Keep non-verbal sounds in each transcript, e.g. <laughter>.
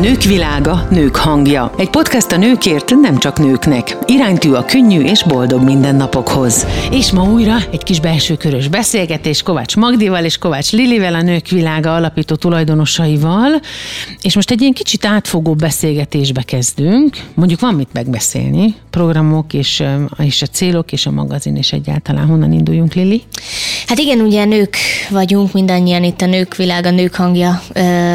Nők világa, nők hangja. Egy podcast a nőkért, nem csak nőknek. Iránytű a könnyű és boldog mindennapokhoz. És ma újra egy kis belső körös beszélgetés Kovács Magdival és Kovács Lilivel, a Nők világa alapító tulajdonosaival. És most egy ilyen kicsit átfogó beszélgetésbe kezdünk. Mondjuk van mit megbeszélni, programok és, és a célok és a magazin és egyáltalán honnan induljunk, Lili? Hát igen, ugye nők vagyunk mindannyian itt a Nők világa, nők hangja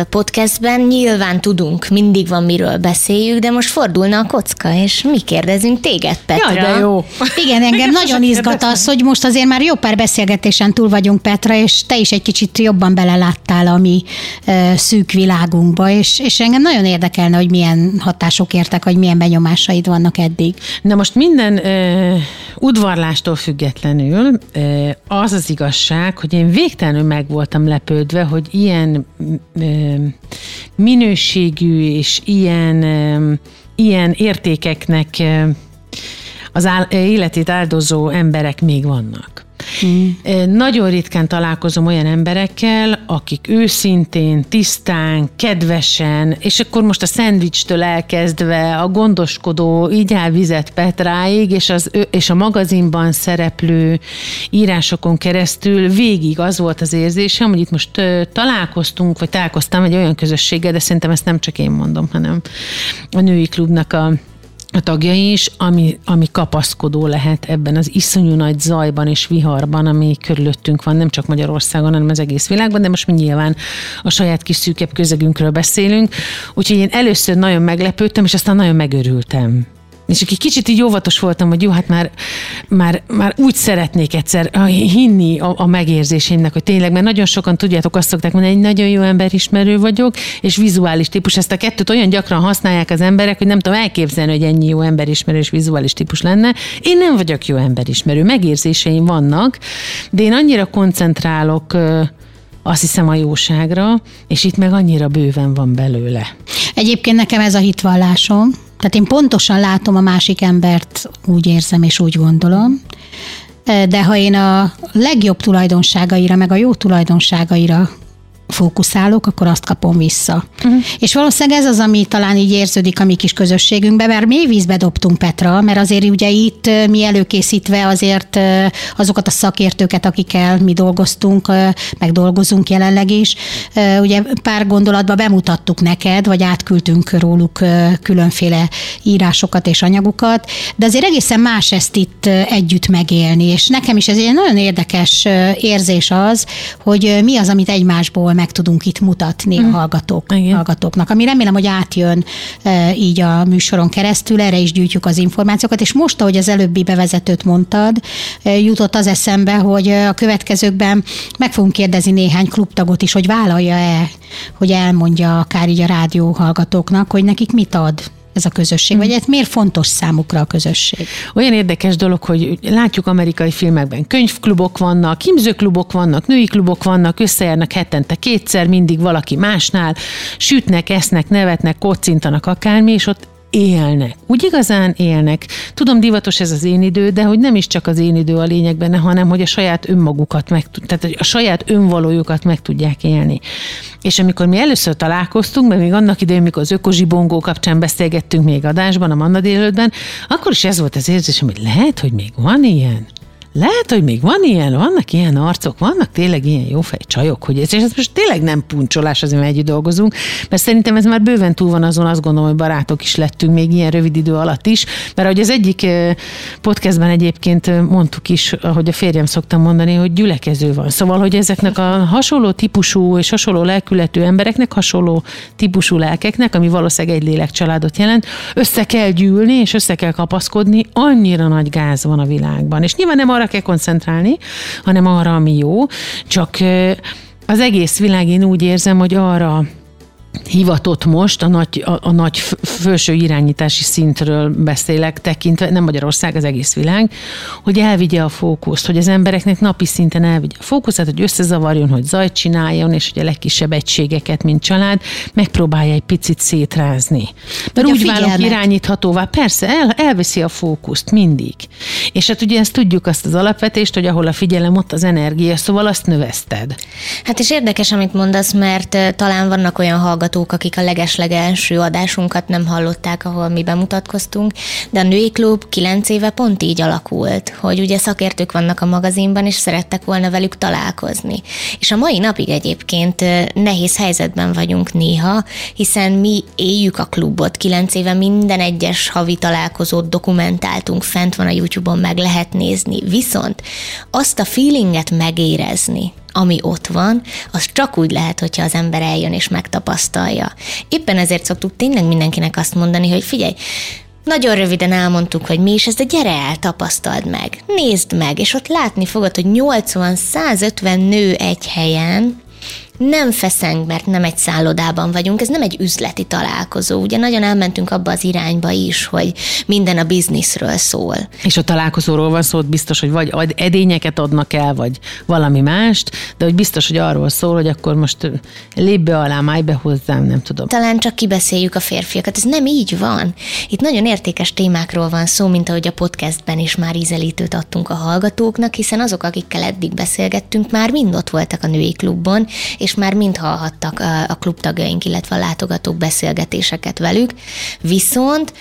podcastben. Nyilván tudunk, mindig van miről beszéljük, de most fordulna a kocka, és mi kérdezünk téged, Petra. Jaj, de jó. Igen, <laughs> engem nagyon izgat az, hogy most azért már jó pár beszélgetésen túl vagyunk, Petra, és te is egy kicsit jobban beleláttál a mi uh, szűk világunkba, és, és engem nagyon érdekelne, hogy milyen hatások értek, vagy milyen benyomásaid vannak eddig. Na most minden uh, udvarlástól függetlenül uh, az az igazság, hogy én végtelenül meg voltam lepődve, hogy ilyen uh, minőségű és ilyen, ilyen értékeknek az áll, életét áldozó emberek még vannak. Mm. Nagyon ritkán találkozom olyan emberekkel, akik őszintén, tisztán, kedvesen, és akkor most a szendvicstől elkezdve a gondoskodó így vizet Petráig, és, az, és a magazinban szereplő írásokon keresztül végig az volt az érzésem, hogy itt most találkoztunk, vagy találkoztam egy olyan közösséggel, de szerintem ezt nem csak én mondom, hanem a női klubnak a a tagjai is, ami, ami kapaszkodó lehet ebben az iszonyú nagy zajban és viharban, ami körülöttünk van, nem csak Magyarországon, hanem az egész világban, de most mi nyilván a saját kis szűkebb közegünkről beszélünk. Úgyhogy én először nagyon meglepődtem, és aztán nagyon megörültem. És egy kicsit így óvatos voltam, hogy jó, hát már, már, már úgy szeretnék egyszer hinni a, a megérzéseimnek, hogy tényleg, mert nagyon sokan tudjátok, azt szokták mondani, egy nagyon jó emberismerő vagyok, és vizuális típus. Ezt a kettőt olyan gyakran használják az emberek, hogy nem tudom elképzelni, hogy ennyi jó emberismerő és vizuális típus lenne. Én nem vagyok jó emberismerő, megérzéseim vannak, de én annyira koncentrálok azt hiszem a jóságra, és itt meg annyira bőven van belőle. Egyébként nekem ez a hitvallásom, tehát én pontosan látom a másik embert, úgy érzem és úgy gondolom, de ha én a legjobb tulajdonságaira, meg a jó tulajdonságaira fókuszálok, akkor azt kapom vissza. Uh-huh. És valószínűleg ez az, ami talán így érződik a mi kis közösségünkben, mert mély vízbe dobtunk Petra, mert azért ugye itt mi előkészítve azért azokat a szakértőket, akikkel mi dolgoztunk, meg dolgozunk jelenleg is, ugye pár gondolatba bemutattuk neked, vagy átküldtünk róluk különféle írásokat és anyagokat, de azért egészen más ezt itt együtt megélni, és nekem is ez egy nagyon érdekes érzés az, hogy mi az, amit egymásból meg tudunk itt mutatni mm. a hallgatók, hallgatóknak, ami remélem, hogy átjön e, így a műsoron keresztül, erre is gyűjtjük az információkat, és most, ahogy az előbbi bevezetőt mondtad, e, jutott az eszembe, hogy a következőkben meg fogunk kérdezni néhány klubtagot is, hogy vállalja-e, hogy elmondja akár így a rádió hallgatóknak, hogy nekik mit ad ez a közösség, vagy ez miért fontos számukra a közösség? Olyan érdekes dolog, hogy látjuk amerikai filmekben, könyvklubok vannak, himzőklubok vannak, női klubok vannak, összejárnak hetente kétszer, mindig valaki másnál, sütnek, esznek, nevetnek, kocintanak akármi, és ott élnek. Úgy igazán élnek. Tudom, divatos ez az én idő, de hogy nem is csak az én idő a lényeg benne, hanem hogy a saját önmagukat meg, tehát a saját önvalójukat meg tudják élni. És amikor mi először találkoztunk, mert még annak idején, mikor az ökozsibongó kapcsán beszélgettünk még adásban, a Manna délőttben, akkor is ez volt az érzésem, hogy lehet, hogy még van ilyen. Lehet, hogy még van ilyen, vannak ilyen arcok, vannak tényleg ilyen jófej csajok, hogy ez, és ez most tényleg nem puncsolás, azért mert együtt dolgozunk, mert szerintem ez már bőven túl van azon, azt gondolom, hogy barátok is lettünk még ilyen rövid idő alatt is, mert ahogy az egyik podcastben egyébként mondtuk is, ahogy a férjem szoktam mondani, hogy gyülekező van. Szóval, hogy ezeknek a hasonló típusú és hasonló lelkületű embereknek, hasonló típusú lelkeknek, ami valószínűleg egy lélekcsaládot jelent, össze kell gyűlni és össze kell kapaszkodni, annyira nagy gáz van a világban. És nyilván nem arra arra kell koncentrálni, hanem arra, ami jó. Csak az egész világ én úgy érzem, hogy arra hivatott most, a nagy, a, a nagy felső irányítási szintről beszélek tekintve, nem Magyarország, az egész világ, hogy elvigye a fókuszt, hogy az embereknek napi szinten elvigye a fókuszát, hogy összezavarjon, hogy zajt csináljon, és hogy a legkisebb egységeket, mint család, megpróbálja egy picit szétrázni. Mert úgy válok irányíthatóvá, persze, el, elveszi a fókuszt mindig. És hát ugye ezt tudjuk azt az alapvetést, hogy ahol a figyelem, ott az energia, szóval azt növeszted. Hát és érdekes, amit mondasz, mert talán vannak olyan hallgatók, hallgatók, akik a legeslegelső adásunkat nem hallották, ahol mi bemutatkoztunk, de a női klub kilenc éve pont így alakult, hogy ugye szakértők vannak a magazinban, és szerettek volna velük találkozni. És a mai napig egyébként nehéz helyzetben vagyunk néha, hiszen mi éljük a klubot, kilenc éve minden egyes havi találkozót dokumentáltunk, fent van a YouTube-on, meg lehet nézni. Viszont azt a feelinget megérezni, ami ott van, az csak úgy lehet, hogyha az ember eljön és megtapasztalja. Éppen ezért szoktuk tényleg mindenkinek azt mondani, hogy figyelj, nagyon röviden elmondtuk, hogy mi is ez, de gyere el, tapasztald meg, nézd meg, és ott látni fogod, hogy 80-150 nő egy helyen, nem feszeng, mert nem egy szállodában vagyunk, ez nem egy üzleti találkozó. Ugye nagyon elmentünk abba az irányba is, hogy minden a bizniszről szól. És a találkozóról van szó, biztos, hogy vagy edényeket adnak el, vagy valami mást, de hogy biztos, hogy arról szól, hogy akkor most lép be alá, máj be hozzám, nem tudom. Talán csak kibeszéljük a férfiakat, ez nem így van. Itt nagyon értékes témákról van szó, mint ahogy a podcastben is már ízelítőt adtunk a hallgatóknak, hiszen azok, akikkel eddig beszélgettünk, már mind ott voltak a női klubban, és már mind hallhattak a, klubtagjaink, illetve a látogatók beszélgetéseket velük. Viszont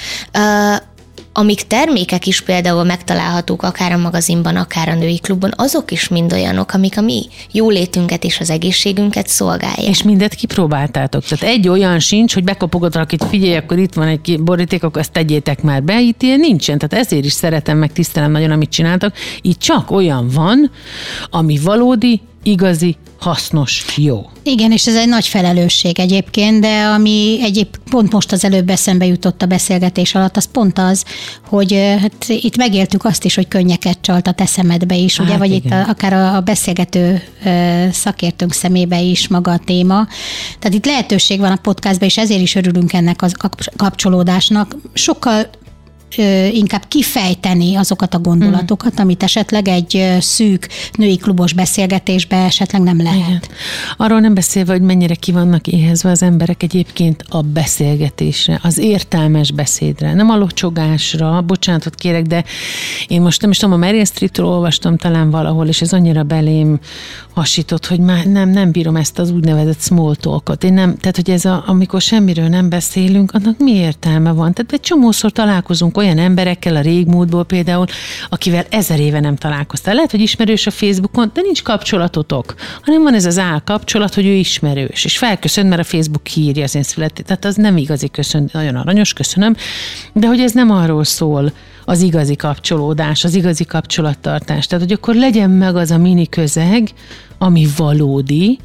amik termékek is például megtalálhatók akár a magazinban, akár a női klubban, azok is mind olyanok, amik a mi jólétünket és az egészségünket szolgálják. És mindet kipróbáltátok. Tehát egy olyan sincs, hogy bekapogatok, hogy figyelj, akkor itt van egy boríték, akkor ezt tegyétek már be. Itt ilyen nincsen. Tehát ezért is szeretem, meg tisztelem nagyon, amit csináltak. Itt csak olyan van, ami valódi, igazi, hasznos, jó. Igen, és ez egy nagy felelősség egyébként, de ami egyéb pont most az előbb eszembe jutott a beszélgetés alatt, az pont az, hogy hát itt megéltük azt is, hogy könnyeket csalt a teszemedbe is, hát ugye, vagy igen. itt a, akár a, a beszélgető szakértőnk szemébe is maga a téma. Tehát itt lehetőség van a podcastban, és ezért is örülünk ennek a kapcsolódásnak. Sokkal inkább kifejteni azokat a gondolatokat, amit esetleg egy szűk női klubos beszélgetésbe esetleg nem lehet. Igen. Arról nem beszélve, hogy mennyire ki vannak éhezve az emberek egyébként a beszélgetésre, az értelmes beszédre, nem a locsogásra, bocsánatot kérek, de én most nem is tudom, a Marian Street-ről olvastam talán valahol, és ez annyira belém hasított, hogy már nem, nem bírom ezt az úgynevezett small talkot. Én nem, tehát, hogy ez a, amikor semmiről nem beszélünk, annak mi értelme van? Tehát egy csomószor találkozunk olyan emberekkel a régmúltból például, akivel ezer éve nem találkoztál. Lehet, hogy ismerős a Facebookon, de nincs kapcsolatotok, hanem van ez az áll kapcsolat, hogy ő ismerős, és felköszön, mert a Facebook hírja az én születét. Tehát az nem igazi köszön, nagyon aranyos, köszönöm, de hogy ez nem arról szól, az igazi kapcsolódás, az igazi kapcsolattartás. Tehát, hogy akkor legyen meg az a mini közeg, ami valódi,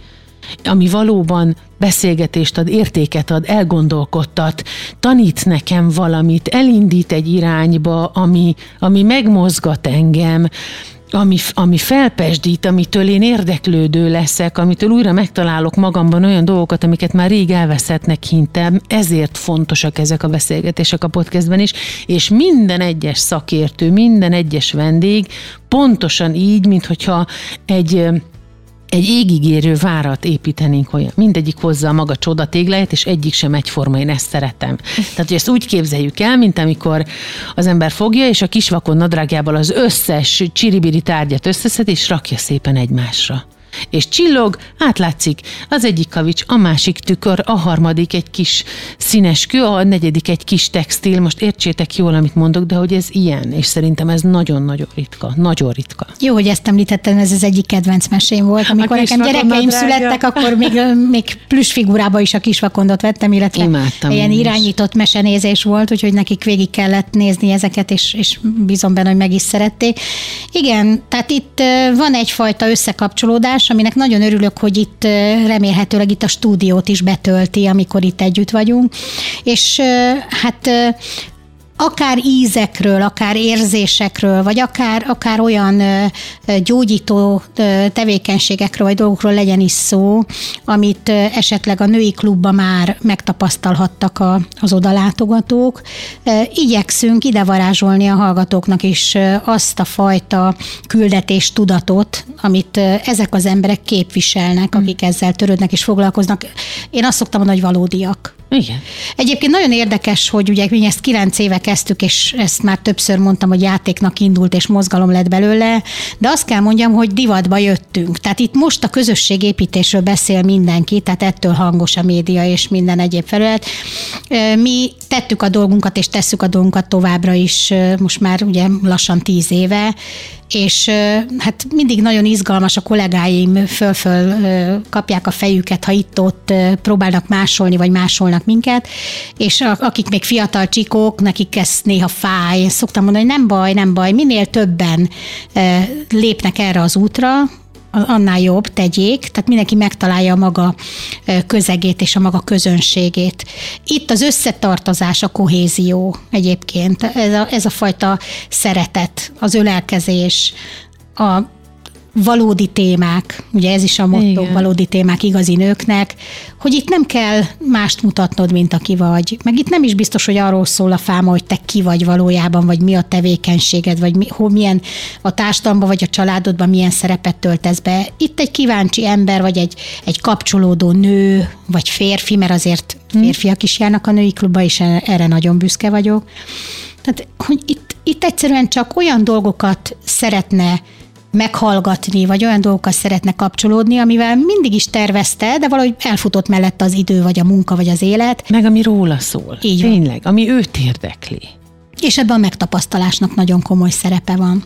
ami valóban beszélgetést ad, értéket ad, elgondolkodtat, tanít nekem valamit, elindít egy irányba, ami, ami megmozgat engem, ami, ami felpesdít, amitől én érdeklődő leszek, amitől újra megtalálok magamban olyan dolgokat, amiket már rég elveszettnek hintem, ezért fontosak ezek a beszélgetések a podcastben is, és minden egyes szakértő, minden egyes vendég pontosan így, mint hogyha egy egy égigérő várat építenénk, hogy mindegyik hozza a maga csodatégláját, és egyik sem egyforma, én ezt szeretem. Tehát, hogy ezt úgy képzeljük el, mint amikor az ember fogja, és a kisvakon nadrágjából az összes csiribiri tárgyat összeszed, és rakja szépen egymásra és csillog, átlátszik az egyik kavics, a másik tükör, a harmadik egy kis színes kő, a negyedik egy kis textil. Most értsétek jól, amit mondok, de hogy ez ilyen, és szerintem ez nagyon-nagyon ritka, nagyon ritka. Jó, hogy ezt említettem, ez az egyik kedvenc mesém volt. Amikor nekem gyerekeim születtek, akkor még, <laughs> még plusz figurába is a kisvakondot vettem, illetve Imádtam ilyen irányított mesenézés volt, úgyhogy nekik végig kellett nézni ezeket, és, és bízom benne, hogy meg is szerették. Igen, tehát itt van egyfajta összekapcsolódás, aminek nagyon örülök, hogy itt remélhetőleg itt a stúdiót is betölti, amikor itt együtt vagyunk. És hát akár ízekről, akár érzésekről, vagy akár, akár olyan gyógyító tevékenységekről, vagy dolgokról legyen is szó, amit esetleg a női klubban már megtapasztalhattak a, az odalátogatók. Igyekszünk ide varázsolni a hallgatóknak is azt a fajta küldetés tudatot, amit ezek az emberek képviselnek, akik ezzel törődnek és foglalkoznak. Én azt szoktam mondani, hogy valódiak. Igen. Egyébként nagyon érdekes, hogy ugye mi ezt kilenc éve kezdtük, és ezt már többször mondtam, hogy játéknak indult, és mozgalom lett belőle, de azt kell mondjam, hogy divatba jöttünk. Tehát itt most a közösségépítésről beszél mindenki, tehát ettől hangos a média és minden egyéb felület. Mi tettük a dolgunkat, és tesszük a dolgunkat továbbra is, most már ugye lassan tíz éve, és hát mindig nagyon izgalmas a kollégáim föl-föl kapják a fejüket, ha itt-ott próbálnak másolni, vagy másolnak minket, és akik még fiatal csikók, nekik ez néha fáj. Szoktam mondani, hogy nem baj, nem baj, minél többen lépnek erre az útra, annál jobb, tegyék, tehát mindenki megtalálja a maga közegét és a maga közönségét. Itt az összetartozás, a kohézió egyébként, ez a, ez a fajta szeretet, az ölelkezés, a valódi témák, ugye ez is a motto, Igen. valódi témák igazi nőknek, hogy itt nem kell mást mutatnod, mint aki vagy. Meg itt nem is biztos, hogy arról szól a fáma, hogy te ki vagy valójában, vagy mi a tevékenységed, vagy mi, hol, milyen a társadalomban, vagy a családodban milyen szerepet töltesz be. Itt egy kíváncsi ember, vagy egy, egy kapcsolódó nő, vagy férfi, mert azért hm. férfiak is járnak a női klubba, és erre nagyon büszke vagyok. Tehát, hogy itt, itt egyszerűen csak olyan dolgokat szeretne meghallgatni, vagy olyan dolgokat szeretne kapcsolódni, amivel mindig is tervezte, de valahogy elfutott mellett az idő, vagy a munka, vagy az élet. Meg ami róla szól. Így Tényleg, van. ami őt érdekli. És ebben a megtapasztalásnak nagyon komoly szerepe van.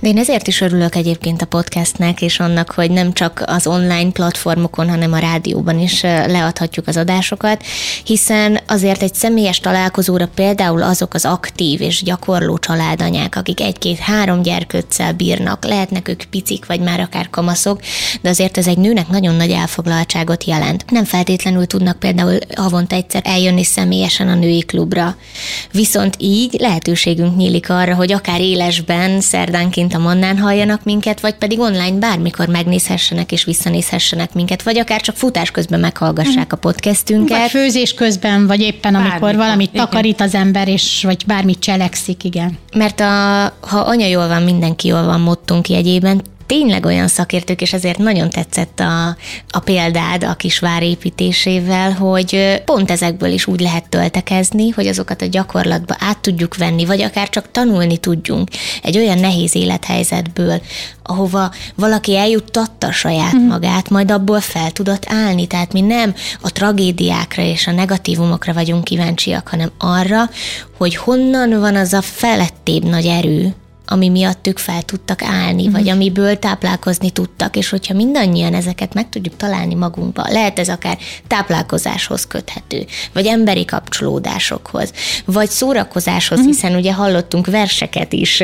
De én ezért is örülök egyébként a podcastnek, és annak, hogy nem csak az online platformokon, hanem a rádióban is leadhatjuk az adásokat, hiszen azért egy személyes találkozóra például azok az aktív és gyakorló családanyák, akik egy-két-három gyerkőccel bírnak, lehetnek ők picik, vagy már akár kamaszok, de azért ez egy nőnek nagyon nagy elfoglaltságot jelent. Nem feltétlenül tudnak például havonta egyszer eljönni személyesen a női klubra. Viszont így lehetőségünk nyílik arra, hogy akár élesben, szerdán szerdánként a Mannán halljanak minket, vagy pedig online bármikor megnézhessenek és visszanézhessenek minket, vagy akár csak futás közben meghallgassák a podcastünket. Vagy főzés közben, vagy éppen amikor Bármikor. valamit takarít az ember, és vagy bármit cselekszik, igen. Mert a, ha anya jól van, mindenki jól van mottunk jegyében, tényleg olyan szakértők, és ezért nagyon tetszett a, a példád a kisvár építésével, hogy pont ezekből is úgy lehet töltekezni, hogy azokat a gyakorlatba át tudjuk venni, vagy akár csak tanulni tudjunk egy olyan nehéz élethelyzetből, ahova valaki eljuttatta saját mm. magát, majd abból fel tudott állni. Tehát mi nem a tragédiákra és a negatívumokra vagyunk kíváncsiak, hanem arra, hogy honnan van az a felettébb nagy erő, ami miatt ők fel tudtak állni, uh-huh. vagy mhm. amiből táplálkozni tudtak, és hogyha mindannyian ezeket meg tudjuk találni magunkba, lehet ez akár táplálkozáshoz köthető, vagy emberi kapcsolódásokhoz, vagy szórakozáshoz, uh-huh. hiszen ugye hallottunk verseket is,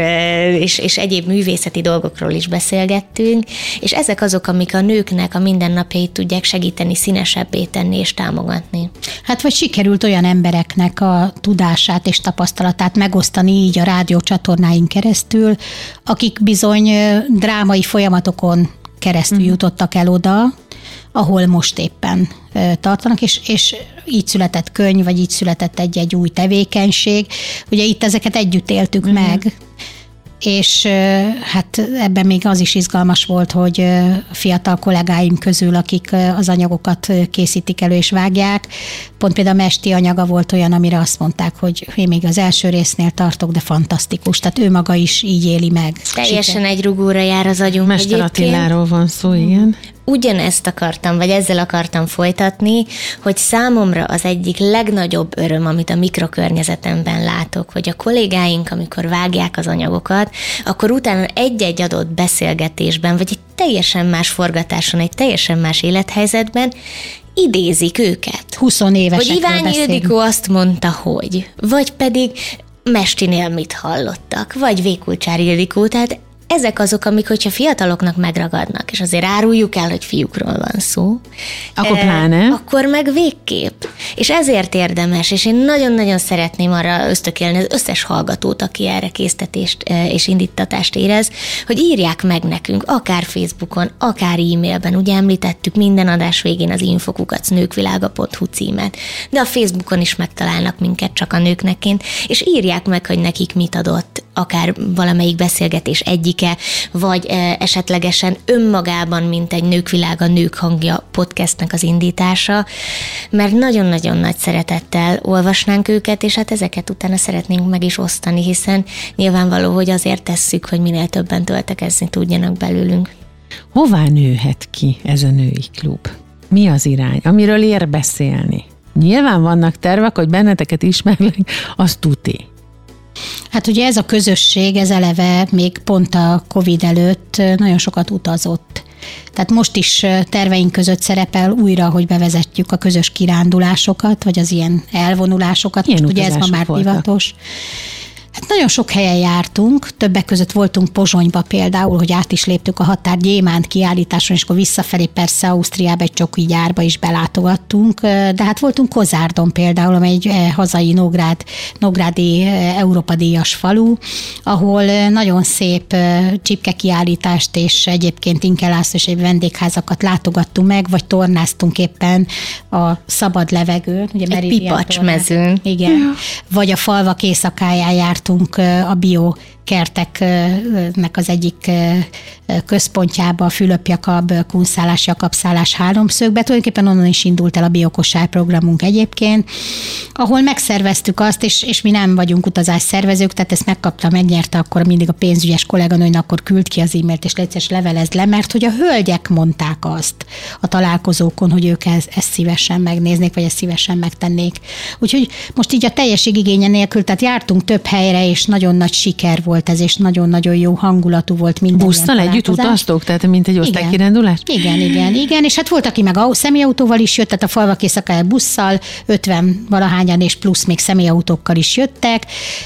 és, és egyéb művészeti dolgokról is beszélgettünk, és ezek azok, amik a nőknek a mindennapjait tudják segíteni, színesebbé tenni és támogatni. Hát vagy sikerült olyan embereknek a tudását és tapasztalatát megosztani így a rádió csatornáink keresztül, keresztül, akik bizony drámai folyamatokon keresztül uh-huh. jutottak el oda, ahol most éppen tartanak, és, és így született könyv, vagy így született egy-egy új tevékenység. Ugye itt ezeket együtt éltük uh-huh. meg, és hát ebben még az is izgalmas volt, hogy fiatal kollégáim közül, akik az anyagokat készítik elő és vágják, pont például a Mesti anyaga volt olyan, amire azt mondták, hogy én még az első résznél tartok, de fantasztikus, tehát ő maga is így éli meg. Teljesen egy rugóra jár az agyunk Mester Attiláról van szó, igen ugyanezt akartam, vagy ezzel akartam folytatni, hogy számomra az egyik legnagyobb öröm, amit a mikrokörnyezetemben látok, hogy a kollégáink, amikor vágják az anyagokat, akkor utána egy-egy adott beszélgetésben, vagy egy teljesen más forgatáson, egy teljesen más élethelyzetben idézik őket. 20 éves. Hogy Iványi Ildikó azt mondta, hogy, vagy pedig Mestinél mit hallottak, vagy Vékulcsár Ildikó, tehát ezek azok, amik, hogyha fiataloknak megragadnak, és azért áruljuk el, hogy fiúkról van szó. Akkor pláne. Eh, akkor meg végképp. És ezért érdemes, és én nagyon-nagyon szeretném arra ösztökélni az összes hallgatót, aki erre késztetést eh, és indítatást érez, hogy írják meg nekünk, akár Facebookon, akár e-mailben. Ugye említettük minden adás végén az infokukacnőkvilága.hu címet, de a Facebookon is megtalálnak minket csak a nőkneként, és írják meg, hogy nekik mit adott akár valamelyik beszélgetés egyike, vagy esetlegesen önmagában, mint egy Nőkvilága Nők hangja podcastnek az indítása, mert nagyon-nagyon nagy szeretettel olvasnánk őket, és hát ezeket utána szeretnénk meg is osztani, hiszen nyilvánvaló, hogy azért tesszük, hogy minél többen töltekezni tudjanak belőlünk. Hová nőhet ki ez a női klub? Mi az irány, amiről ér beszélni? Nyilván vannak tervek, hogy benneteket ismernek, az tuti. Hát ugye ez a közösség, ez eleve még pont a Covid előtt nagyon sokat utazott. Tehát most is terveink között szerepel újra, hogy bevezetjük a közös kirándulásokat, vagy az ilyen elvonulásokat. Milyen most ugye ez ma már voltak? divatos. Hát nagyon sok helyen jártunk, többek között voltunk Pozsonyba például, hogy át is léptük a határ Gyémánt kiállításon, és akkor visszafelé persze Ausztriába egy csoki gyárba is belátogattunk, de hát voltunk Kozárdon például, amely egy hazai Nógrád, Nógrádi Európa díjas falu, ahol nagyon szép csipke kiállítást és egyébként Inkelász és egy vendégházakat látogattunk meg, vagy tornáztunk éppen a szabad levegőn. Ugye egy pipacsmezőn. Igen. Vagy a falvak éjszakáján járt jártunk a bio kerteknek az egyik központjába, a Fülöp Jakab, Kunszálás, Jakabszálás háromszögbe. Tulajdonképpen onnan is indult el a biokosár programunk egyébként, ahol megszerveztük azt, és, és mi nem vagyunk utazásszervezők, tehát ezt megkapta, megnyerte akkor mindig a pénzügyes kolléganőn, akkor küld ki az e-mailt, és létszes levelezd le, mert hogy a hölgyek mondták azt a találkozókon, hogy ők ezt, ezt szívesen megnéznék, vagy ezt szívesen megtennék. Úgyhogy most így a teljesség igénye nélkül, tehát jártunk több helyre, és nagyon nagy siker volt volt ez, és nagyon-nagyon jó hangulatú volt minden. Busszal együtt utaztok? Tehát mint egy osztálykirándulás? Igen, igen, igen, és hát volt, aki meg személyautóval is jött, tehát a falvak éjszakája busszal, 50 valahányan és plusz még személyautókkal is jöttek,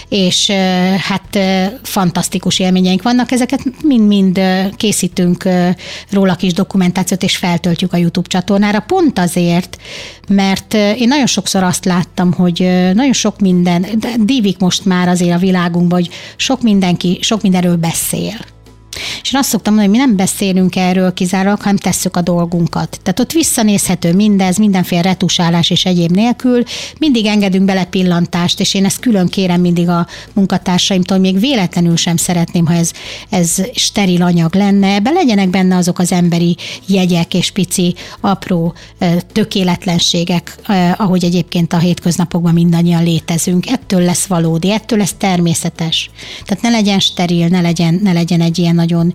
és hát fantasztikus élményeink vannak, ezeket mind-mind készítünk róla kis dokumentációt, és feltöltjük a YouTube csatornára, pont azért, mert én nagyon sokszor azt láttam, hogy nagyon sok minden, dívik most már azért a világunkban, hogy sok mindenki, sok mindenről beszél. És én azt szoktam mondani, hogy mi nem beszélünk erről kizárólag, hanem tesszük a dolgunkat. Tehát ott visszanézhető mindez, mindenféle retusálás és egyéb nélkül, mindig engedünk bele pillantást, és én ezt külön kérem mindig a munkatársaimtól, még véletlenül sem szeretném, ha ez, ez steril anyag lenne, ebbe legyenek benne azok az emberi jegyek és pici, apró tökéletlenségek, ahogy egyébként a hétköznapokban mindannyian létezünk. Ettől lesz valódi, ettől lesz természetes. Tehát ne legyen steril, ne legyen, ne legyen egy ilyen nagyon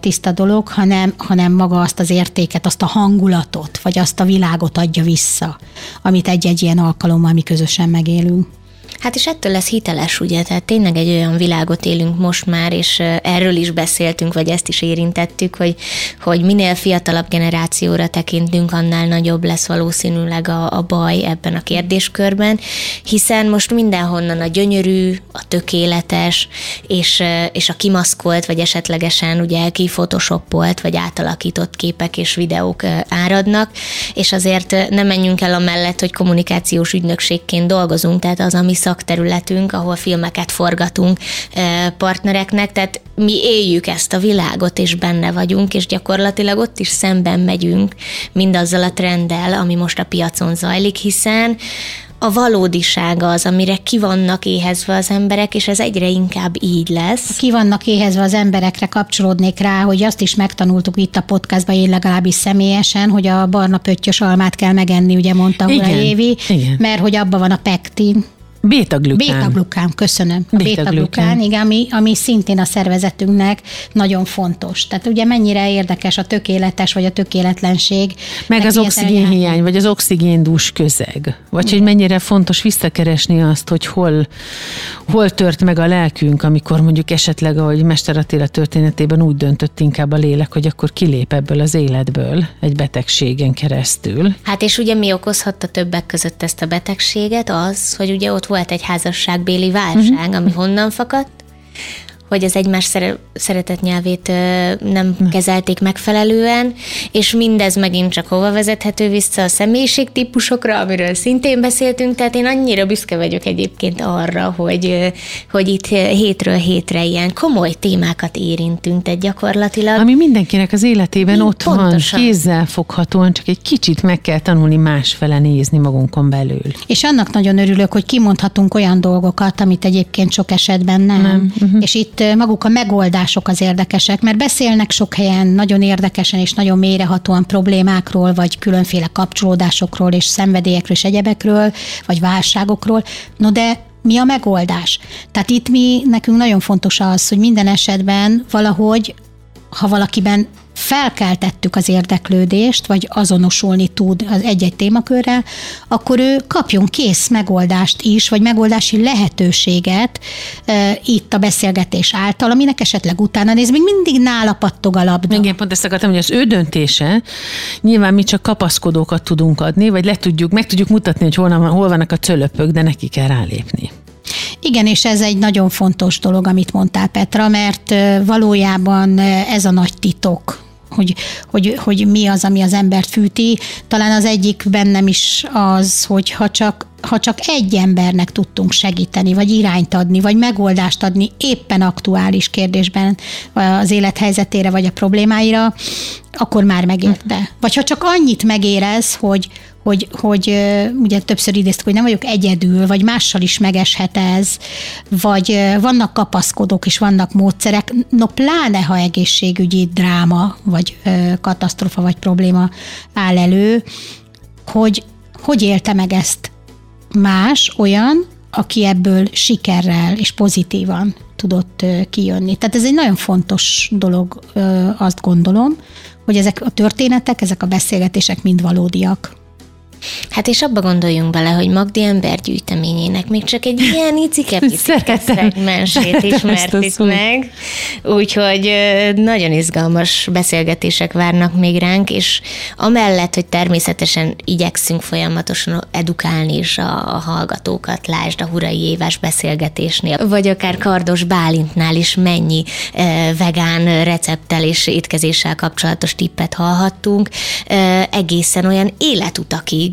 tiszta dolog, hanem, hanem maga azt az értéket, azt a hangulatot, vagy azt a világot adja vissza, amit egy-egy ilyen alkalommal mi közösen megélünk. Hát és ettől lesz hiteles, ugye? Tehát tényleg egy olyan világot élünk most már, és erről is beszéltünk, vagy ezt is érintettük, hogy, hogy minél fiatalabb generációra tekintünk, annál nagyobb lesz valószínűleg a, a baj ebben a kérdéskörben, hiszen most mindenhonnan a gyönyörű, a tökéletes, és, és a kimaszkolt, vagy esetlegesen ugye kifotosoppolt, vagy átalakított képek és videók áradnak, és azért nem menjünk el a mellett, hogy kommunikációs ügynökségként dolgozunk, tehát az, ami szakterületünk, ahol filmeket forgatunk partnereknek, tehát mi éljük ezt a világot, és benne vagyunk, és gyakorlatilag ott is szemben megyünk mindazzal a trenddel, ami most a piacon zajlik, hiszen a valódisága az, amire ki vannak éhezve az emberek, és ez egyre inkább így lesz. Ki vannak éhezve az emberekre kapcsolódnék rá, hogy azt is megtanultuk itt a podcastban, én legalábbis személyesen, hogy a barna pöttyös almát kell megenni, ugye mondta Ura Évi, igen. mert hogy abban van a pektin, Bétaglukán. Bétaglukán, köszönöm. Bétaglukán, igen, ami, ami szintén a szervezetünknek nagyon fontos. Tehát ugye mennyire érdekes a tökéletes vagy a tökéletlenség. Meg az oxigénhiány, vagy az oxigéndús közeg. Vagy igen. hogy mennyire fontos visszakeresni azt, hogy hol, hol tört meg a lelkünk, amikor mondjuk esetleg, ahogy Mester Attila történetében úgy döntött inkább a lélek, hogy akkor kilép ebből az életből egy betegségen keresztül. Hát és ugye mi okozhatta többek között ezt a betegséget? Az, hogy ugye ott volt egy házasságbéli válság, uh-huh. ami honnan fakadt? Hogy az egymás szere- szeretett nyelvét nem kezelték megfelelően, és mindez megint csak hova vezethető vissza a személyiségtípusokra, amiről szintén beszéltünk, tehát én annyira büszke vagyok egyébként arra, hogy, hogy itt hétről hétre ilyen komoly témákat érintünk, tehát gyakorlatilag. Ami mindenkinek az életében Így, ott pontosan. van, kézzel foghatóan, csak egy kicsit meg kell tanulni másfele nézni magunkon belül. És annak nagyon örülök, hogy kimondhatunk olyan dolgokat, amit egyébként sok esetben nem. nem. Uh-huh. És itt ö, maguk a megoldások az érdekesek, mert beszélnek sok helyen nagyon érdekesen és nagyon mélyrehatóan problémákról, vagy különféle kapcsolódásokról és szenvedélyekről és egyebekről, vagy válságokról. No de mi a megoldás? Tehát itt mi, nekünk nagyon fontos az, hogy minden esetben valahogy ha valakiben felkeltettük az érdeklődést, vagy azonosulni tud az egy-egy témakörrel, akkor ő kapjon kész megoldást is, vagy megoldási lehetőséget e, itt a beszélgetés által, aminek esetleg utána néz, még mindig nála pattog a labda. Igen, pont ezt akartam, hogy az ő döntése, nyilván mi csak kapaszkodókat tudunk adni, vagy le tudjuk, meg tudjuk mutatni, hogy hol, hol vannak a cölöpök, de neki kell rálépni. Igen, és ez egy nagyon fontos dolog, amit mondtál Petra, mert valójában ez a nagy titok, hogy, hogy, hogy mi az, ami az embert fűti. Talán az egyik bennem is az, hogy ha csak, ha csak egy embernek tudtunk segíteni, vagy irányt adni, vagy megoldást adni éppen aktuális kérdésben az élethelyzetére, vagy a problémáira, akkor már megérte. Vagy ha csak annyit megérez, hogy, hogy, hogy ugye többször idéztük, hogy nem vagyok egyedül, vagy mással is megeshet ez, vagy vannak kapaszkodók és vannak módszerek, no pláne, ha egészségügyi dráma, vagy katasztrofa, vagy probléma áll elő, hogy hogy élte meg ezt más, olyan, aki ebből sikerrel és pozitívan tudott kijönni. Tehát ez egy nagyon fontos dolog, azt gondolom, hogy ezek a történetek, ezek a beszélgetések mind valódiak. Hát és abba gondoljunk bele, hogy Magdi embergyűjteményének még csak egy ilyen icike szegmensét ismertük meg. Úgyhogy nagyon izgalmas beszélgetések várnak még ránk, és amellett, hogy természetesen igyekszünk folyamatosan edukálni is a, a hallgatókat, lásd a Hurai Évás beszélgetésnél, vagy akár Kardos Bálintnál is mennyi ö, vegán recepttel és étkezéssel kapcsolatos tippet hallhattunk, ö, egészen olyan életutakig,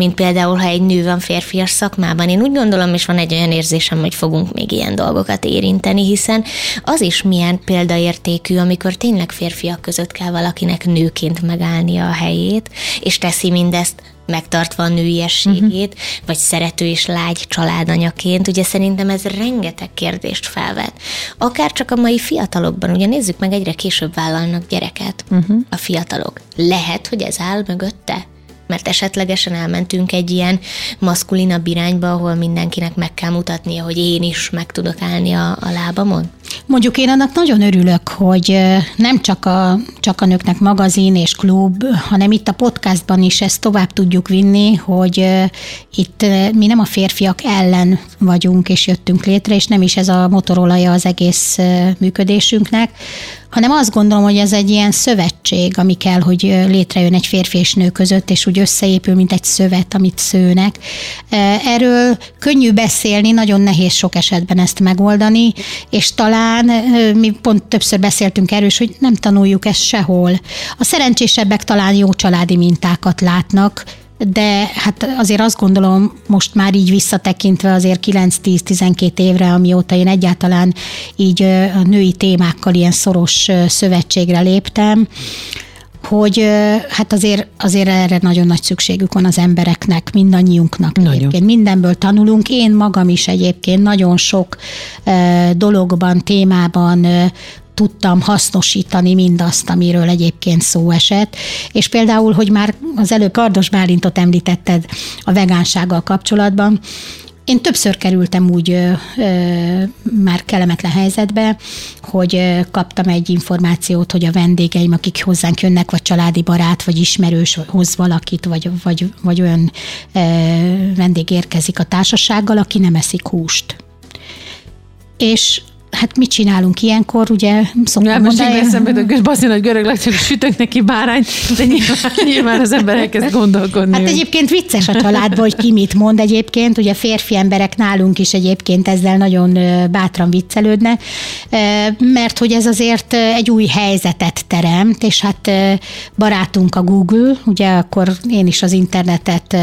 mint például, ha egy nő van férfias szakmában. Én úgy gondolom, és van egy olyan érzésem, hogy fogunk még ilyen dolgokat érinteni, hiszen az is milyen példaértékű, amikor tényleg férfiak között kell valakinek nőként megállnia a helyét, és teszi mindezt megtartva a nőiességét, uh-huh. vagy szerető és lágy családanyaként, ugye szerintem ez rengeteg kérdést felvet. Akár csak a mai fiatalokban, ugye nézzük meg, egyre később vállalnak gyereket uh-huh. a fiatalok. Lehet, hogy ez áll mögötte? Mert esetlegesen elmentünk egy ilyen maszkulinabb irányba, ahol mindenkinek meg kell mutatnia, hogy én is meg tudok állni a, a lábamon? Mondjuk én annak nagyon örülök, hogy nem csak a, csak a nőknek magazin és klub, hanem itt a podcastban is ezt tovább tudjuk vinni, hogy itt mi nem a férfiak ellen vagyunk és jöttünk létre, és nem is ez a motorolaja az egész működésünknek, hanem azt gondolom, hogy ez egy ilyen szövetség, ami kell, hogy létrejön egy férfi és nő között, és úgy összeépül, mint egy szövet, amit szőnek. Erről könnyű beszélni, nagyon nehéz sok esetben ezt megoldani, és talán ö, mi pont többször beszéltünk erről, is, hogy nem tanuljuk ezt sehol. A szerencsésebbek talán jó családi mintákat látnak, de hát azért azt gondolom, most már így visszatekintve azért 9-10-12 évre, amióta én egyáltalán így a női témákkal ilyen szoros szövetségre léptem, hogy hát azért, azért erre nagyon nagy szükségük van az embereknek, mindannyiunknak Nagyon. egyébként. Mindenből tanulunk. Én magam is egyébként nagyon sok dologban, témában tudtam hasznosítani mindazt, amiről egyébként szó esett. És például, hogy már az előbb Kardos Bálintot említetted a vegánsággal kapcsolatban, én többször kerültem úgy ö, ö, már kellemetlen helyzetbe, hogy ö, kaptam egy információt, hogy a vendégeim, akik hozzánk jönnek, vagy családi barát, vagy ismerős hoz valakit, vagy, vagy, vagy olyan ö, vendég érkezik a társasággal, aki nem eszik húst. És hát mit csinálunk ilyenkor, ugye szoktam Nem, most mondani. így eszembe, hogy baszi nagy görög lakcsak, sütök neki bárányt, de nyilván, nyilván az ember elkezd gondolkodni. Hát egyébként vicces a családban, hogy ki mit mond egyébként, ugye férfi emberek nálunk is egyébként ezzel nagyon bátran viccelődnek, mert hogy ez azért egy új helyzetet teremt, és hát barátunk a Google, ugye akkor én is az internetet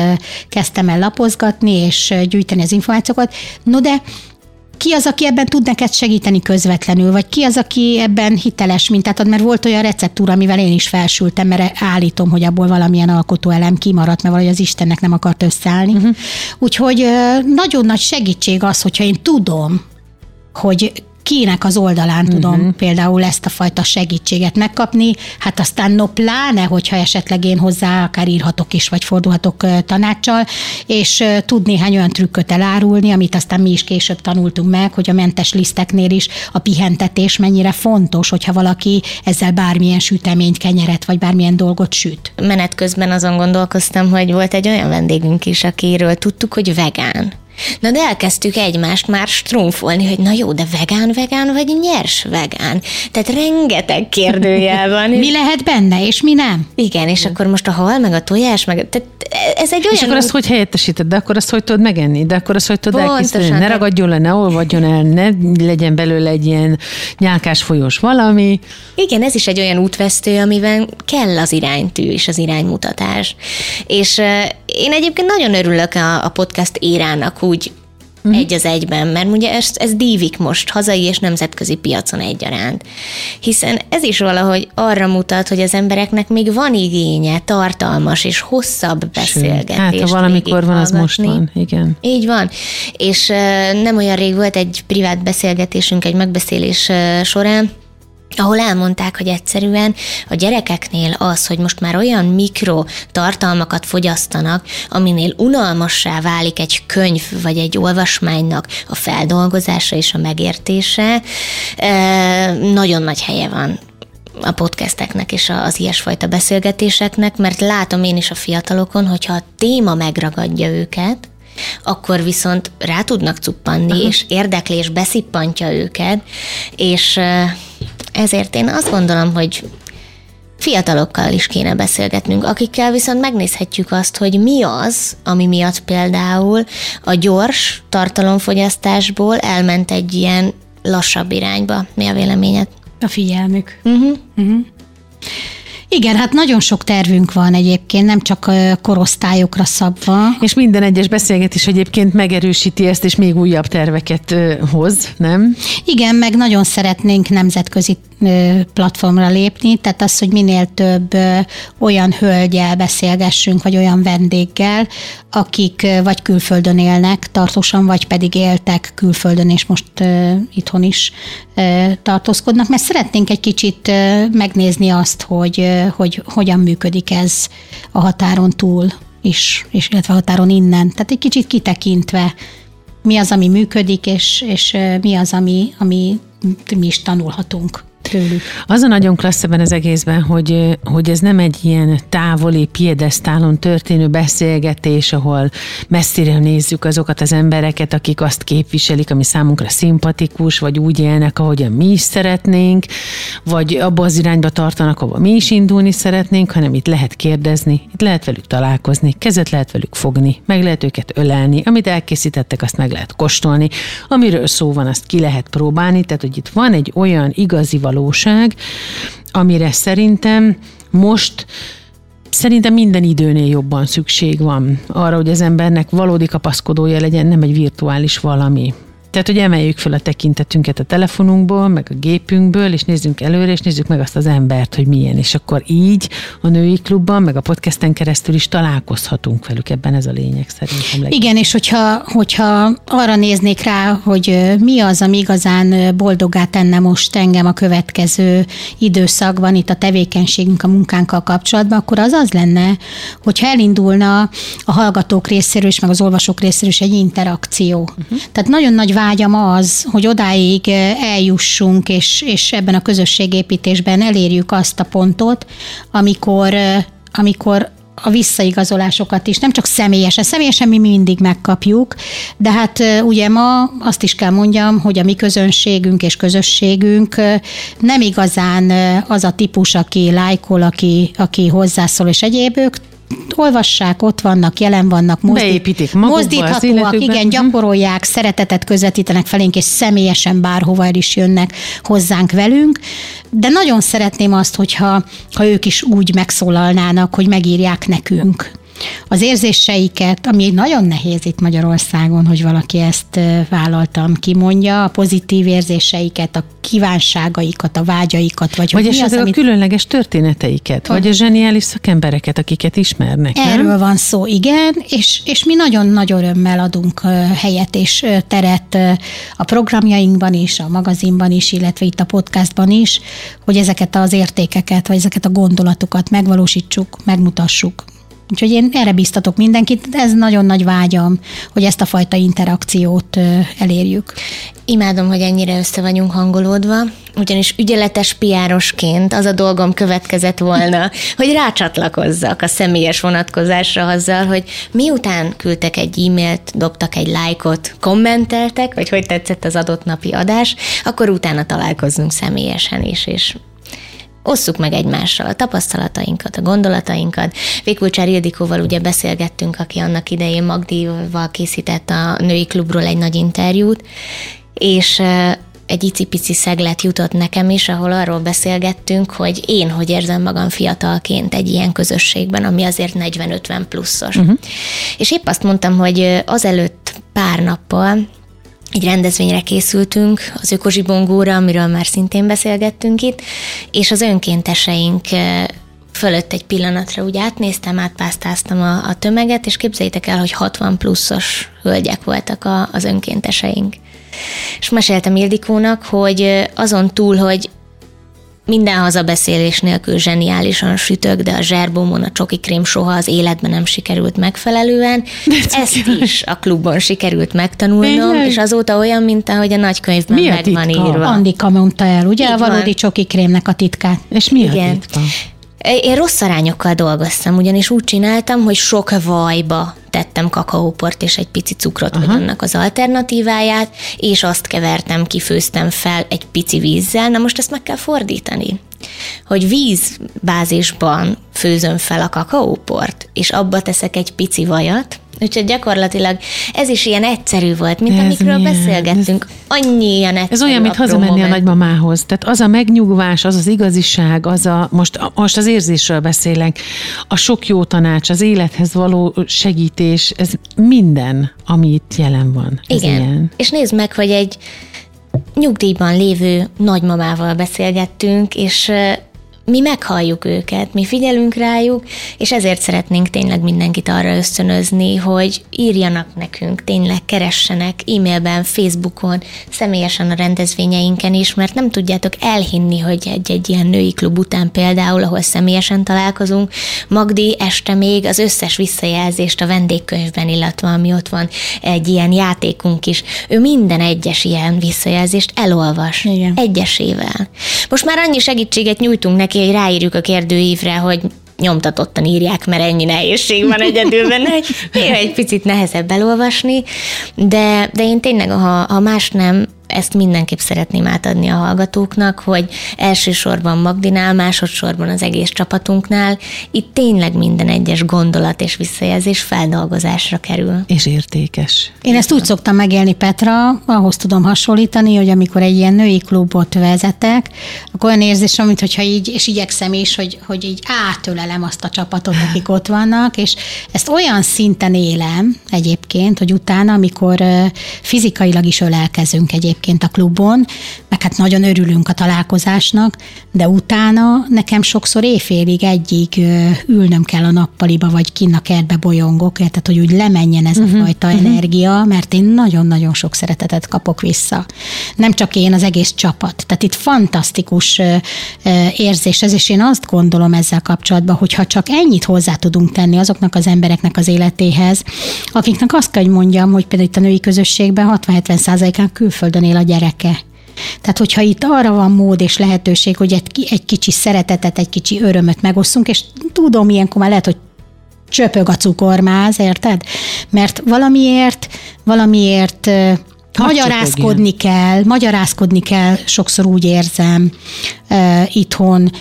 kezdtem el lapozgatni, és gyűjteni az információkat, no de ki az, aki ebben tud neked segíteni közvetlenül, vagy ki az, aki ebben hiteles mintát ad, mert volt olyan receptúra, amivel én is felsültem, mert állítom, hogy abból valamilyen alkotóelem kimaradt, mert valahogy az Istennek nem akart összeállni. Uh-huh. Úgyhogy nagyon nagy segítség az, hogyha én tudom, hogy kinek az oldalán tudom uh-huh. például ezt a fajta segítséget megkapni, hát aztán no pláne, hogyha esetleg én hozzá akár írhatok is, vagy fordulhatok tanácssal, és tud néhány olyan trükköt elárulni, amit aztán mi is később tanultunk meg, hogy a mentes liszteknél is a pihentetés mennyire fontos, hogyha valaki ezzel bármilyen süteményt, kenyeret, vagy bármilyen dolgot süt. Menet közben azon gondolkoztam, hogy volt egy olyan vendégünk is, akiről tudtuk, hogy vegán. Na de elkezdtük egymást már strumfolni, hogy na jó, de vegán, vegán vagy nyers vegán. Tehát rengeteg kérdőjel <laughs> van. Mi lehet benne, és mi nem? Igen, és akkor most a hal, meg a tojás, meg tehát ez egy olyan... És akkor azt hogy helyettesíted? De akkor azt hogy tudod megenni? De akkor azt hogy tudod Pontosan. elkészíteni? Ne ragadjon le, ne olvadjon el, ne legyen belőle egy ilyen nyálkás folyós valami. Igen, ez is egy olyan útvesztő, amiben kell az iránytű és az iránymutatás. És én egyébként nagyon örülök a, a podcast érának úgy mm. egy az egyben, mert ugye ez, ez dívik most hazai és nemzetközi piacon egyaránt. Hiszen ez is valahogy arra mutat, hogy az embereknek még van igénye tartalmas és hosszabb beszélgetést. Hát, ha valamikor van, az most van. Igen. Így van. És uh, nem olyan rég volt egy privát beszélgetésünk, egy megbeszélés uh, során, ahol elmondták, hogy egyszerűen a gyerekeknél az, hogy most már olyan mikro tartalmakat fogyasztanak, aminél unalmassá válik egy könyv vagy egy olvasmánynak a feldolgozása és a megértése, nagyon nagy helye van a podcasteknek és az ilyesfajta beszélgetéseknek, mert látom én is a fiatalokon, hogyha a téma megragadja őket, akkor viszont rá tudnak cuppanni, Aha. és érdeklés beszippantja őket, és ezért én azt gondolom, hogy fiatalokkal is kéne beszélgetnünk, akikkel viszont megnézhetjük azt, hogy mi az, ami miatt például a gyors tartalomfogyasztásból elment egy ilyen lassabb irányba. Mi a véleményed? A figyelmük. Uh-huh. Uh-huh. Igen, hát nagyon sok tervünk van egyébként, nem csak korosztályokra szabva. És minden egyes beszélgetés egyébként megerősíti ezt, és még újabb terveket hoz, nem? Igen, meg nagyon szeretnénk nemzetközi platformra lépni, tehát az, hogy minél több olyan hölgyel beszélgessünk, vagy olyan vendéggel, akik vagy külföldön élnek tartósan, vagy pedig éltek külföldön, és most itthon is tartózkodnak, mert szeretnénk egy kicsit megnézni azt, hogy, hogy hogyan működik ez a határon túl is, és illetve a határon innen. Tehát egy kicsit kitekintve, mi az, ami működik, és, és mi az, ami, ami mi is tanulhatunk tőlük. Az a nagyon klassz ebben az egészben, hogy, hogy ez nem egy ilyen távoli piedesztálon történő beszélgetés, ahol messzire nézzük azokat az embereket, akik azt képviselik, ami számunkra szimpatikus, vagy úgy élnek, ahogyan mi is szeretnénk, vagy abba az irányba tartanak, ahova mi is indulni szeretnénk, hanem itt lehet kérdezni, itt lehet velük találkozni, kezet lehet velük fogni, meg lehet őket ölelni, amit elkészítettek, azt meg lehet kóstolni, amiről szó van, azt ki lehet próbálni, tehát hogy itt van egy olyan igazi valóság, amire szerintem most Szerintem minden időnél jobban szükség van arra, hogy az embernek valódi kapaszkodója legyen, nem egy virtuális valami. Tehát, hogy emeljük fel a tekintetünket a telefonunkból, meg a gépünkből, és nézzünk előre, és nézzük meg azt az embert, hogy milyen. És akkor így a női klubban, meg a podcasten keresztül is találkozhatunk velük. Ebben ez a lényeg szerintem. Legyen. Igen, és hogyha, hogyha arra néznék rá, hogy mi az, ami igazán boldogá tenne most engem a következő időszakban, itt a tevékenységünk, a munkánkkal kapcsolatban, akkor az az lenne, hogyha elindulna a hallgatók részéről is, meg az olvasók részéről is egy interakció. Uh-huh. Tehát nagyon nagy vágyam az, hogy odáig eljussunk, és, és ebben a közösségépítésben elérjük azt a pontot, amikor, amikor a visszaigazolásokat is, nem csak személyesen, személyesen mi mindig megkapjuk, de hát ugye ma azt is kell mondjam, hogy a mi közönségünk és közösségünk nem igazán az a típus, aki lájkol, aki, aki hozzászól és egyéb, ők olvassák, ott vannak, jelen vannak, mozdít, mozdíthatóak, igen, mhm. gyakorolják, szeretetet közvetítenek felénk, és személyesen bárhova el is jönnek hozzánk velünk, de nagyon szeretném azt, hogyha ha ők is úgy megszólalnának, hogy megírják nekünk az érzéseiket, ami nagyon nehéz itt Magyarországon, hogy valaki ezt vállaltam kimondja, a pozitív érzéseiket, a kívánságaikat, a vágyaikat, vagy, vagy esetleg az, amit... a különleges történeteiket, vagy a zseniális szakembereket, akiket ismernek. Erről nem? van szó, igen, és, és mi nagyon nagy örömmel adunk helyet és teret a programjainkban is, a magazinban is, illetve itt a podcastban is, hogy ezeket az értékeket, vagy ezeket a gondolatokat megvalósítsuk, megmutassuk, Úgyhogy én erre biztatok mindenkit, ez nagyon nagy vágyam, hogy ezt a fajta interakciót elérjük. Imádom, hogy ennyire össze vagyunk hangolódva, ugyanis ügyeletes piárosként az a dolgom következett volna, <laughs> hogy rácsatlakozzak a személyes vonatkozásra azzal, hogy miután küldtek egy e-mailt, dobtak egy lájkot, kommenteltek, vagy hogy tetszett az adott napi adás, akkor utána találkozzunk személyesen is, és osszuk meg egymással a tapasztalatainkat, a gondolatainkat. Vékulcsár Ildikóval ugye beszélgettünk, aki annak idején Magdival készített a női klubról egy nagy interjút, és egy icipici szeglet jutott nekem is, ahol arról beszélgettünk, hogy én hogy érzem magam fiatalként egy ilyen közösségben, ami azért 40-50 pluszos. Uh-huh. És épp azt mondtam, hogy azelőtt pár nappal egy rendezvényre készültünk, az Ökozsibongóra, amiről már szintén beszélgettünk itt, és az önkénteseink fölött egy pillanatra úgy átnéztem, átpásztáztam a, a tömeget, és képzeljétek el, hogy 60 pluszos hölgyek voltak a, az önkénteseink. És meséltem Ildikónak, hogy azon túl, hogy minden hazabeszélés nélkül zseniálisan sütök, de a zserbomon a csoki krém soha az életben nem sikerült megfelelően. Ezt is a klubban sikerült megtanulnom, Én és azóta olyan, mint ahogy a nagykönyvben mi a meg van írva. Andika mondta el, ugye Így a valódi csoki krémnek a titkát. És mi Igen. a titka? Én rossz arányokkal dolgoztam, ugyanis úgy csináltam, hogy sok vajba tettem kakaóport és egy pici cukrot, Aha. hogy annak az alternatíváját, és azt kevertem, kifőztem fel egy pici vízzel. Na most ezt meg kell fordítani hogy vízbázisban főzöm fel a kakaóport, és abba teszek egy pici vajat, Úgyhogy gyakorlatilag ez is ilyen egyszerű volt, mint ez amikről milyen? beszélgettünk. Ez, Annyi ilyen egyszerű Ez olyan, mint hazamenni moment. a nagymamához. Tehát az a megnyugvás, az az igaziság, az a, most, most az érzésről beszélek, a sok jó tanács, az élethez való segítés, ez minden, ami itt jelen van. Ez Igen. Ilyen. És nézd meg, hogy egy nyugdíjban lévő nagymamával beszélgettünk, és mi meghalljuk őket, mi figyelünk rájuk, és ezért szeretnénk tényleg mindenkit arra ösztönözni, hogy írjanak nekünk, tényleg keressenek e-mailben, Facebookon, személyesen a rendezvényeinken is, mert nem tudjátok elhinni, hogy egy-egy ilyen női klub után például, ahol személyesen találkozunk, Magdi este még az összes visszajelzést a vendégkönyvben, illetve ami ott van egy ilyen játékunk is, ő minden egyes ilyen visszajelzést elolvas, Igen. egyesével. Most már annyi segítséget nyújtunk neki, hogy ráírjuk a kérdőívre, hogy nyomtatottan írják, mert ennyi nehézség van egyedül benne, hogy <laughs> néha egy picit nehezebb elolvasni, de, de én tényleg, ha, ha más nem, ezt mindenképp szeretném átadni a hallgatóknak, hogy elsősorban Magdinál, másodszorban az egész csapatunknál itt tényleg minden egyes gondolat és visszajelzés feldolgozásra kerül. És értékes. Én ezt úgy szoktam megélni, Petra, ahhoz tudom hasonlítani, hogy amikor egy ilyen női klubot vezetek, akkor olyan érzés, mint hogyha így, és igyekszem is, hogy, hogy így átölelem azt a csapatot, akik ott vannak, és ezt olyan szinten élem egyébként, hogy utána, amikor fizikailag is ölelkezünk egyébként, egyébként a klubon, meg hát nagyon örülünk a találkozásnak, de utána nekem sokszor éjfélig egyig ülnöm kell a nappaliba, vagy kinn a kertbe bolyongok, tehát hogy úgy lemenjen ez uh-huh, a mhm, fajta uh-huh. energia, mert én nagyon-nagyon sok szeretetet kapok vissza. Nem csak én, az egész csapat. Tehát itt fantasztikus érzés ez, és én azt gondolom ezzel kapcsolatban, hogy ha csak ennyit hozzá tudunk tenni azoknak az embereknek az életéhez, akiknek azt kell, hogy mondjam, hogy például itt a női közösségben 60-70 százalékán külföldön él a gyereke. Tehát, hogyha itt arra van mód és lehetőség, hogy egy, egy kicsi szeretetet, egy kicsi örömöt megosszunk, és tudom, ilyenkor már lehet, hogy csöpög a cukormáz, érted? Mert valamiért, valamiért magyarázkodni kell, magyarázkodni kell, sokszor úgy érzem uh, itthon,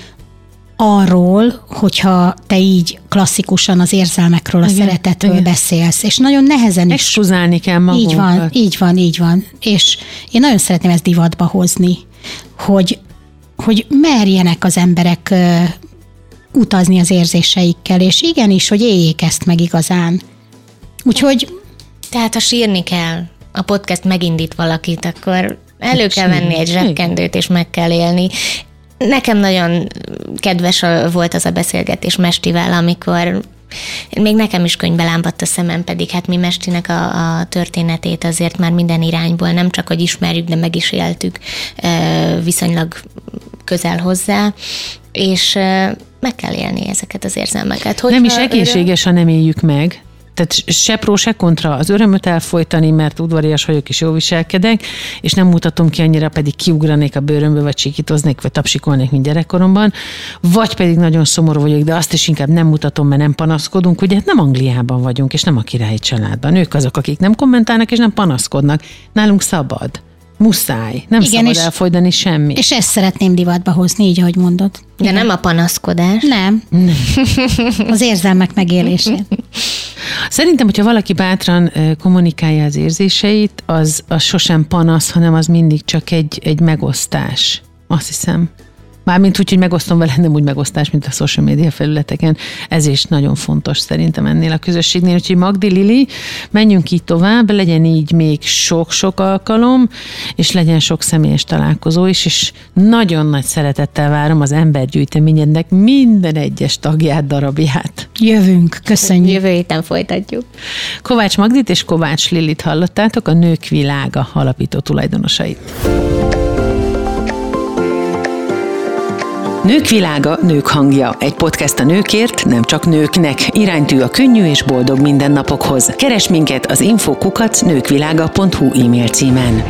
arról, hogyha te így klasszikusan az érzelmekről, a igen, szeretetről igen. beszélsz, és nagyon nehezen is. Exkluzálni kell magunkat. Így van, így van, így van. És én nagyon szeretném ezt divatba hozni, hogy, hogy merjenek az emberek utazni az érzéseikkel, és igenis, hogy éljék ezt meg igazán. Úgyhogy... Tehát ha sírni kell, a podcast megindít valakit, akkor elő kell venni egy zsebkendőt, és meg kell élni. Nekem nagyon kedves volt az a beszélgetés Mestivel, amikor még nekem is könyvbe lámpadt a szemem, pedig hát mi Mestinek a, a történetét azért már minden irányból, nem csak, hogy ismerjük, de meg is éltük viszonylag közel hozzá, és meg kell élni ezeket az érzelmeket. Hogy nem is egészséges, öröm... ha nem éljük meg. Tehát se pró, se kontra az örömöt elfolytani, mert udvarias vagyok és jól viselkedek, és nem mutatom ki annyira, pedig kiugranék a bőrömbe, vagy sikítoznék, vagy tapsikolnék, mint gyerekkoromban, vagy pedig nagyon szomorú vagyok, de azt is inkább nem mutatom, mert nem panaszkodunk. Ugye hát nem Angliában vagyunk, és nem a királyi családban. Ők azok, akik nem kommentálnak, és nem panaszkodnak. Nálunk szabad. Muszáj. Nem Igen, szabad és, elfolytani semmi. És ezt szeretném divatba hozni, így, ahogy mondod. De Igen. nem a panaszkodás. Nem. nem. <laughs> az érzelmek megélését. Szerintem, hogyha valaki bátran kommunikálja az érzéseit, az, az sosem panasz, hanem az mindig csak egy, egy megosztás. Azt hiszem. Mármint úgy, hogy megosztom vele, nem úgy megosztás, mint a social media felületeken. Ez is nagyon fontos szerintem ennél a közösségnél. Úgyhogy Magdi Lili, menjünk így tovább, legyen így még sok-sok alkalom, és legyen sok személyes találkozó is, és nagyon nagy szeretettel várom az embergyűjteményednek minden egyes tagját, darabját. Jövünk, köszönjük. Jövő héten folytatjuk. Kovács Magdit és Kovács Lilit hallottátok, a Nők Világa alapító tulajdonosait. Nők világa, nők hangja. Egy podcast a nőkért, nem csak nőknek. Iránytű a könnyű és boldog mindennapokhoz. Keres minket az infokukat nőkvilága.hu e-mail címen.